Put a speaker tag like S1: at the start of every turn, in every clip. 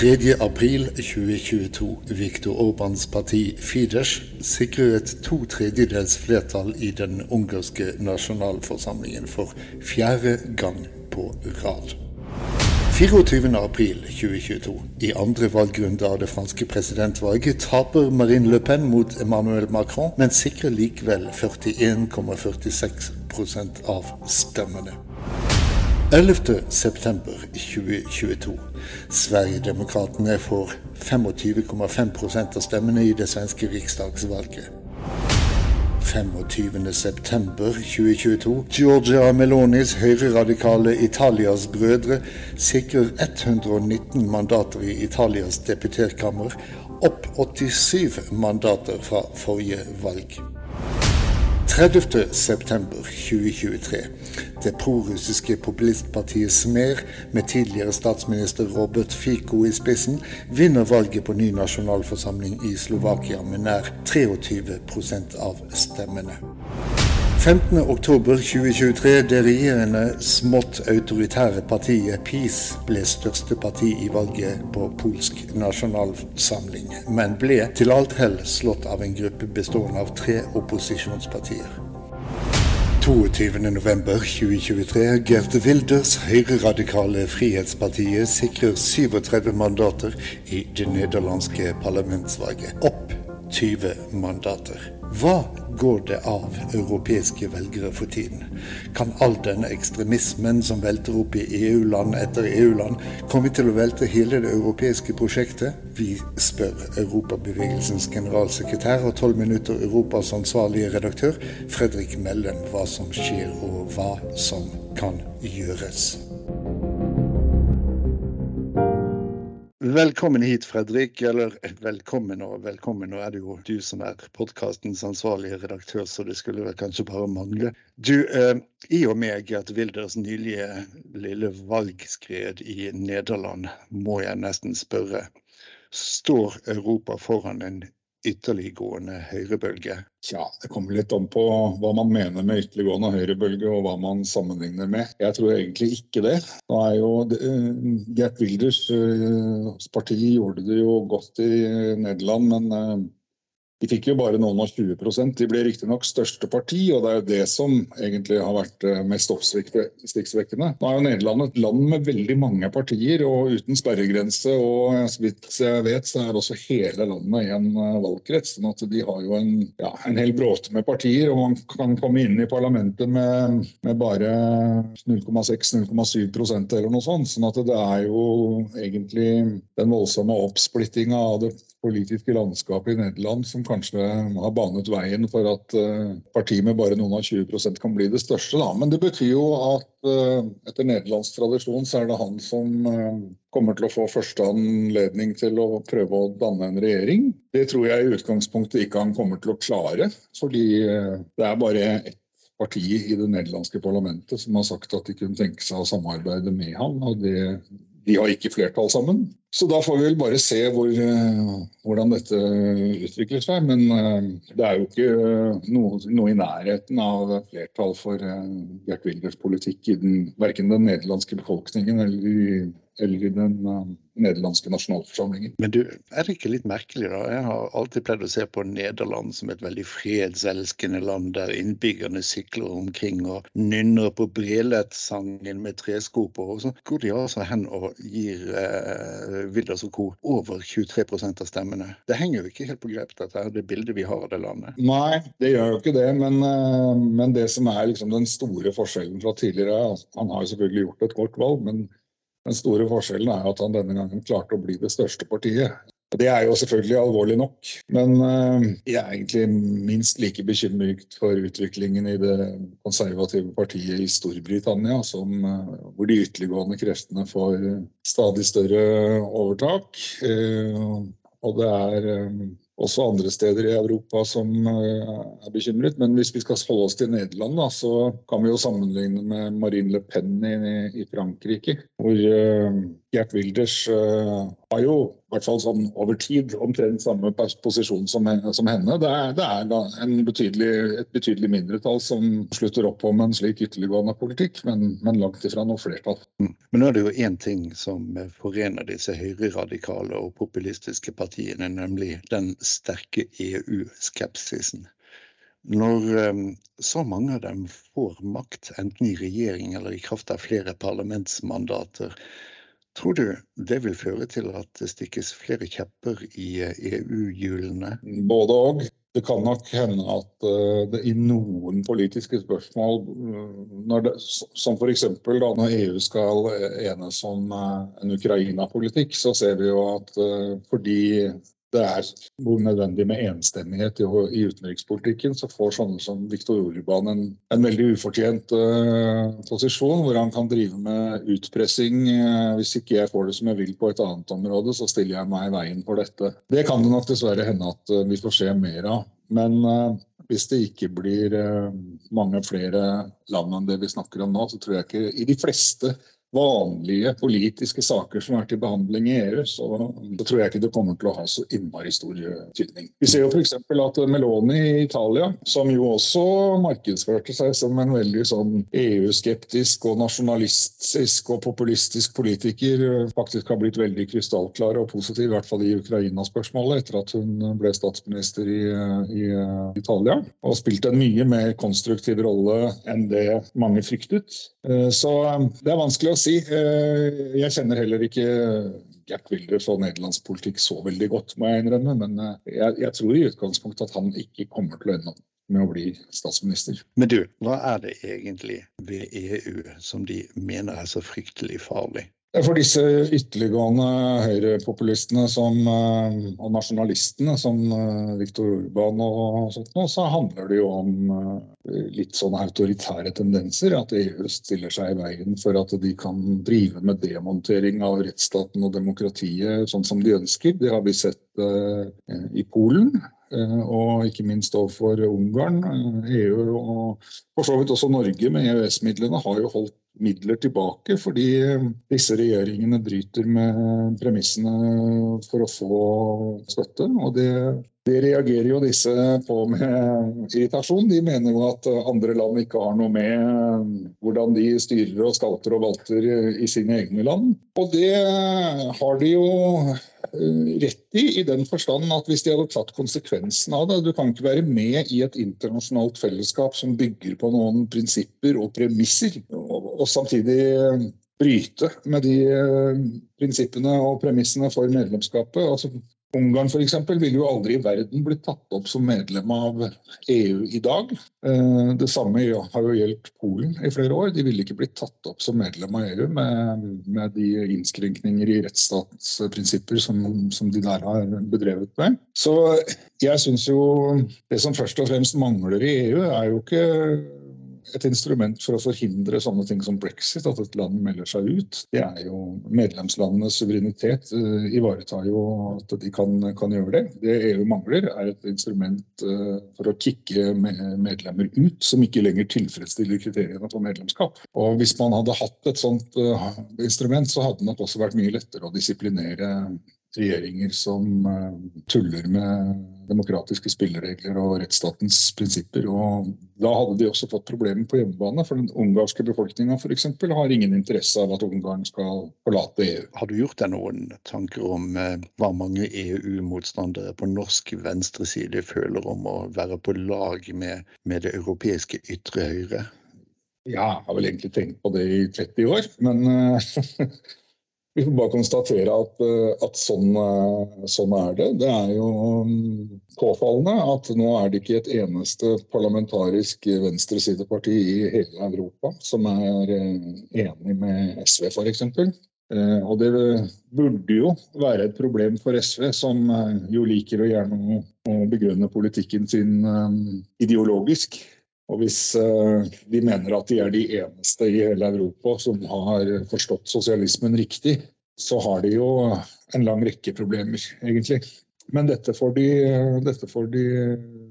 S1: 3. april 2022. Viktor Orbans parti Fidesz sikret to tredjedels flertall i den ungarske nasjonalforsamlingen for fjerde gang på rad. 24. april 2022. I andre valgrunde av det franske presidentvalget taper Marine Le Pen mot Emmanuel Macron, men sikrer likevel 41,46% av stemmene. 11.9.2022. Sverigedemokraterna får 25,5% av stemmene i det svenske riksdagsvalget. 25.9.2022. Georgia Melonis høyreradikale Italias brødre sikrer 119 mandater i Italias deputerkammer, opp 87 mandater fra forrige valg. 30.9.2023. Det prorussiske populistpartiet Smer, med tidligere statsminister Robert Fico i spissen, vinner valget på ny nasjonalforsamling i Slovakia med nær 23% av stemmene. 15.10.2023. Det regjerende smått autoritære partiet PiS ble største parti i valget på polsk nasjonalsamling, men ble til alt hell slått av en gruppe bestående av tre opposisjonspartier. 22.11.2023. Gerte Wilders høyreradikale Frihetspartiet sikrer 37 mandater i det nederlandske parlamentsvalget. Opp 20 mandater. Hva går det av europeiske velgere for tiden? Kan all denne ekstremismen som velter opp i EU-land etter EU-land, komme til å velte hele det europeiske prosjektet? Vi spør Europabevegelsens generalsekretær og 12 minutter Europas ansvarlige redaktør, Fredrik Mellem, hva som skjer og hva som kan gjøres. Velkommen hit, Fredrik. Eller velkommen og velkommen. Nå er det jo du som er podkastens ansvarlige redaktør, så det skulle vel kanskje bare mangle. Du, eh, I og med Gert Wilders nylige lille valgskred i Nederland, må jeg nesten spørre. Står Europa foran en ytterliggående høyrebølge?
S2: Tja, det kommer litt an på hva man mener med ytterliggående høyrebølge, og hva man sammenligner med. Jeg tror egentlig ikke det. Nå er jo uh, Gert Wilders uh, parti gjorde det jo godt i Nederland, men uh, de fikk jo bare noen og 20 De ble riktignok største parti, og det er jo det som egentlig har vært eh, mest oppsiktsvekkende. Nå er jo Nederland et land med veldig mange partier og uten sperregrense. og Så vidt jeg vet, så er også hele landet i en eh, valgkrets. sånn at de har jo en, ja, en hel bråte med partier, og man kan komme inn i parlamentet med, med bare 0,6-0,7% eller noe sånt. sånn at det er jo egentlig den voldsomme oppsplittinga av det politiske landskapet i Nederland som kanskje har banet veien for at uh, partiet med bare noen av 20 kan bli det største. Da. Men det betyr jo at uh, etter nederlandsk tradisjon så er det han som uh, kommer til å få første anledning til å prøve å danne en regjering. Det tror jeg i utgangspunktet ikke han kommer til å klare, fordi det er bare ett parti i det nederlandske parlamentet som har sagt at de kunne tenke seg å samarbeide med han, og det de har ikke flertall sammen. Så da får vi vel bare se hvor, eh, hvordan dette utvikler seg. Men eh, det er jo ikke noe, noe i nærheten av flertall for eh, Gert Wilders politikk i den, verken den nederlandske befolkningen eller i, eller i den nederlandske nasjonalforsamlingen.
S1: Men du, er det ikke litt merkelig, da? Jeg har alltid pleid å se på Nederland som et veldig fredselskende land, der innbyggerne sykler omkring og nynner på Brelet-sangen med tresko på. Og så går de altså hen og gir eh, Wilders og co. over 23% av stemmene. Det henger jo ikke helt på grep, dette er det bildet vi har av det landet.
S2: Nei, det gjør jo ikke det. Men, eh, men det som er liksom den store forskjellen fra tidligere Han har jo selvfølgelig gjort et godt valg, men den store forskjellen er at han denne gangen klarte å bli det største partiet. Det er jo selvfølgelig alvorlig nok, men eh, jeg er egentlig minst like bekymret for utviklingen i det konservative partiet i Storbritannia, som, eh, hvor de ytterliggående kreftene får stadig større overtak. Eh, og det er også andre steder i Europa som eh, er bekymret. Men hvis vi skal holde oss til Nederland, da, så kan vi jo sammenligne med Marine Le Pen i, i Frankrike. Hvor uh, Gert Wilders uh, har jo i hvert fall sånn over tid omtrent samme posisjon som, henne. Det er, det er betydelig, et betydelig mindretall som slutter opp om en slik ytterliggående politikk, men, men langt ifra noe flertall.
S1: Mm. Men nå er det jo én ting som forener disse høyreradikale og populistiske partiene, nemlig den sterke EU-skepsisen. Når um, så mange av dem får makt, enten i regjering eller i kraft av flere parlamentsmandater, Tror du det vil føre til at det stikkes flere kjepper i EU-hjulene?
S2: Både òg. Det kan nok hende at eh, det i noen politiske spørsmål, eh, det, som f.eks. når EU skal enes om eh, en Ukraina-politikk, så ser vi jo at fordi det er nødvendig med enstemmighet i, i, utenrikspolitikken, så får sånne som Viktor Orban en, en veldig ufortjent uh, posisjon, hvor han kan drive med utpressing. Uh, hvis ikke jeg får det som jeg vil på et annet område, så stiller jeg meg i veien for dette. Det kan det nok dessverre hende at uh, vi får se mer av. Men hvis det ikke blir mange flere land enn det vi snakker om nå, så tror jeg ikke i de fleste vanlige politiske saker som er til behandling i EU, så, så, tror jeg ikke det kommer til å ha så innmari stor tydning. Vi ser jo f.eks. at Meloni i Italia, som jo også markedsførte seg som en veldig sånn EU-skeptisk og nasjonalistisk og populistisk politiker, faktisk har blitt veldig krystallklar og positiv, i hvert fall i Ukraina-spørsmålet, etter at hun ble statsminister i, i Italia. Og spilte en mye mer konstruktiv rolle enn det mange fryktet. Eh, så det er vanskelig å si. Eh, jeg kjenner heller ikke Gert Wilders og nederlandspolitikk så veldig godt, må jeg innrømme. Men eh, jeg, jeg tror i utgangspunktet at han ikke kommer til å ende opp med å bli statsminister.
S1: Men du, hva er det egentlig ved EU som de mener er så fryktelig farlig?
S2: For disse ytterliggående høyrepopulistene eh, og nasjonalistene som eh, Viktor Urban og sånt nå, så handler det jo om eh, litt sånne autoritære tendenser. At EU stiller seg i veien for at de kan drive med demontering av rettsstaten og demokratiet sånn som de ønsker. Det har vi sett i Polen. Og ikke minst overfor Ungarn. EU og for så vidt også Norge med EØS-midlene har jo holdt midler tilbake, fordi eh, disse regjeringene bryter med premissene for å få støtte. og det, det reagerer jo disse på med irritasjon. De mener jo at andre land ikke har noe med eh, hvordan de styrer og skalter og valter i sine egne land. Og det har de jo eh, rett i, i den forstand at hvis de hadde tatt konsekvensen av det Du kan ikke være med i et internasjonalt fellesskap som bygger på noen prinsipper og premisser. og og samtidig eh, bryte med de eh, prinsippene og premissene for medlemskapet. Altså, Ungarn f.eks. ville jo aldri i verden blitt tatt opp som medlem av EU i dag. Eh, det samme har jo gjeldt Polen i flere år. De ville ikke blitt tatt opp som medlem av EU med, med de innskrenkninger i rettsstatsprinsipper som, som, de der har bedrevet med. Så jeg syns jo det som først og fremst mangler i EU, er jo ikke et instrument for å forhindre sånne ting som brexit, at et land melder seg ut. Det er jo Medlemslandenes suverenitet uh, ivaretar jo at de kan, kan, gjøre det. Det EU mangler, er et instrument uh, for å kicke medlemmer ut som ikke lenger tilfredsstiller kriteriene for medlemskap. Og Hvis man hadde hatt et sånt uh, instrument, så hadde det nok også vært mye lettere å disiplinere regjeringer som tuller med demokratiske spilleregler og rettsstatens prinsipper. Og da hadde de også fått problemer på hjemmebane, for den ungarske befolkninga f.eks. har ingen interesse av at Ungarn skal forlate EU.
S1: Har du gjort deg noen tanker om eh, hva mange EU-motstandere på norsk venstreside føler om å være på lag med, med det europeiske ytre høyre?
S2: Ja, jeg har vel egentlig tenkt på det i 30 år, men uh, Vi får bare konstatere at, eh, at sånn, eh, sånn, er det. Det er jo mm, påfallende at nå er det ikke et eneste parlamentarisk venstresideparti i hele Europa som er eh, enig med SV, f.eks. Og det burde jo være et problem for SV, som jo liker å gjerne å begrunne politikken sin ideologisk. Og hvis de mener at de er de eneste i hele Europa som har forstått sosialismen riktig, så har de jo en lang rekke problemer, egentlig. Men dette får de, dette får de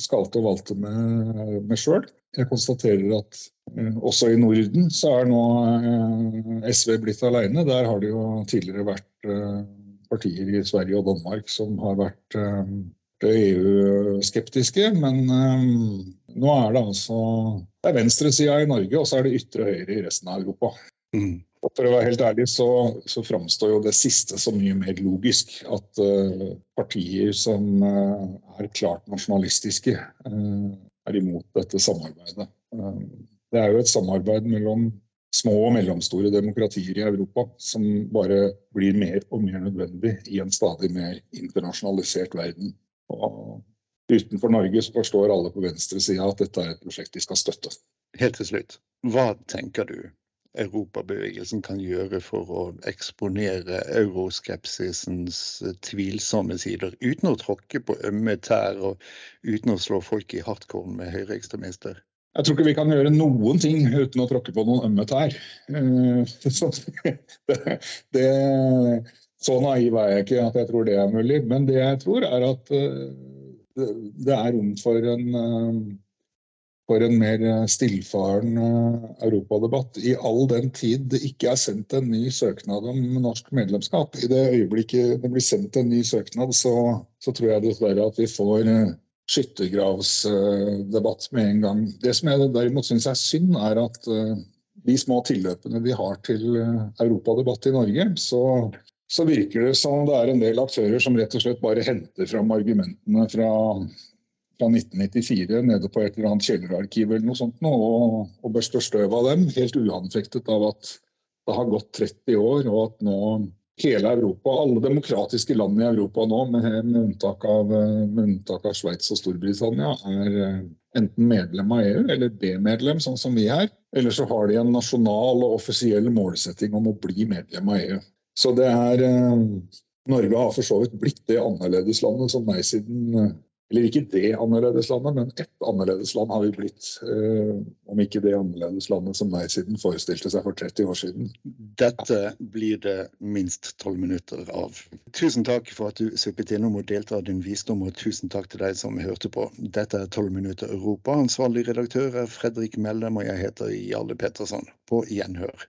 S2: skalte og valte med, med sjøl. Jeg konstaterer at uh, også i Norden så er nå uh, SV blitt alene. Der har det jo tidligere vært partier i Sverige og Danmark som har vært EU-skeptiske. Men nå er det altså det er venstresida i Norge, og så er det ytre høyre i resten av Europa. Mm. Og for å være helt ærlig så, så framstår jo det siste så mye mer logisk. At uh, partier som uh, er klart nasjonalistiske, uh, er imot dette samarbeidet. det er jo et samarbeid mellom små og mellomstore demokratier i Europa som bare blir mer og mer nødvendig i en stadig mer internasjonalisert verden. Og utenfor Norge så forstår alle på venstresida at dette er et prosjekt de skal støtte.
S1: Helt til slutt, hva tenker du europabevegelsen kan gjøre for å eksponere euroskepsisens tvilsomme sider, uten å tråkke på ømme tær og uten å slå folk i hardkorn med høyreekstremister?
S2: Jeg tror ikke vi kan gjøre noen ting uten å tråkke på noen ømme tær. Eh, så, det, det, så naiv er jeg ikke at jeg tror det er mulig. Men det jeg tror, er at eh, det er rom for en eh, for en mer eh, stillfaren eh, europadebatt, i all den tid det ikke er sendt en ny søknad om norsk medlemskap. I det øyeblikket det blir sendt en ny søknad, så, så tror jeg dessverre at vi får skyttergravsdebatt med en gang. Det som jeg derimot syns er synd, er at de små tilløpene vi har til europadebatt i Norge, så, så virker det som det er en del aktører som rett og slett bare henter fram argumentene fra fra 1994 nede på et eller annet kjellerarkiv eller noe sånt, og, og børster støv av dem, helt uanfektet av at det har gått 30 år, og at nå hele Europa, alle demokratiske land i Europa nå, med, med unntak av, med unntak av Sveits og Storbritannia, er eh, enten medlem av EU eller B-medlem, sånn som vi er. Eller så har de en nasjonal og offisiell målsetting om å bli medlem av EU. Så det er eh, Norge har for så vidt blitt det annerledeslandet som nei-siden eller ikke det annerledeslandet, men ett annerledesland har vi blitt. Eh, om ikke det annerledeslandet som nei-siden forestilte seg for 30 år siden.
S1: Dette blir det minst tolv minutter av. Tusen takk for at du suppet innom og delte av din visdom, og tusen takk til deg som hørte på. Dette er Tolv minutter Europa. Ansvarlig redaktør er Fredrik Mellem, og jeg heter Jarle Petterson. På gjenhør.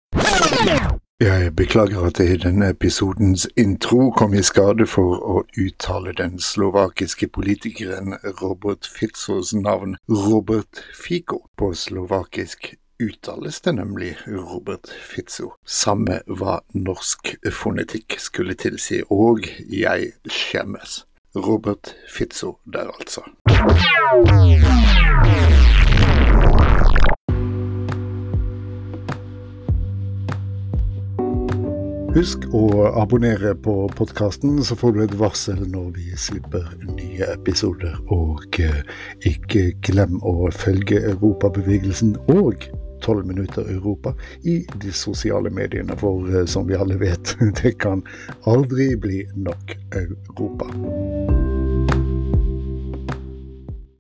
S1: Jeg beklager at jeg i denne episodens intro kom i skade for å uttale den slovakiske politikeren Robert Fitzos navn Robert Fico. På slovakisk uttales det nemlig Robert Fitzo. Samme hva norsk fonetikk skulle tilsi, og jeg skjemmes. Robert Fitzo der, altså. Husk å abonnere på podkasten, så får du et varsel når vi slipper nye episoder. Og eh, ikke glem å følge Europabevegelsen og 12 minutter Europa i de sosiale mediene, for eh, som vi alle vet, det kan aldri bli nok Europa.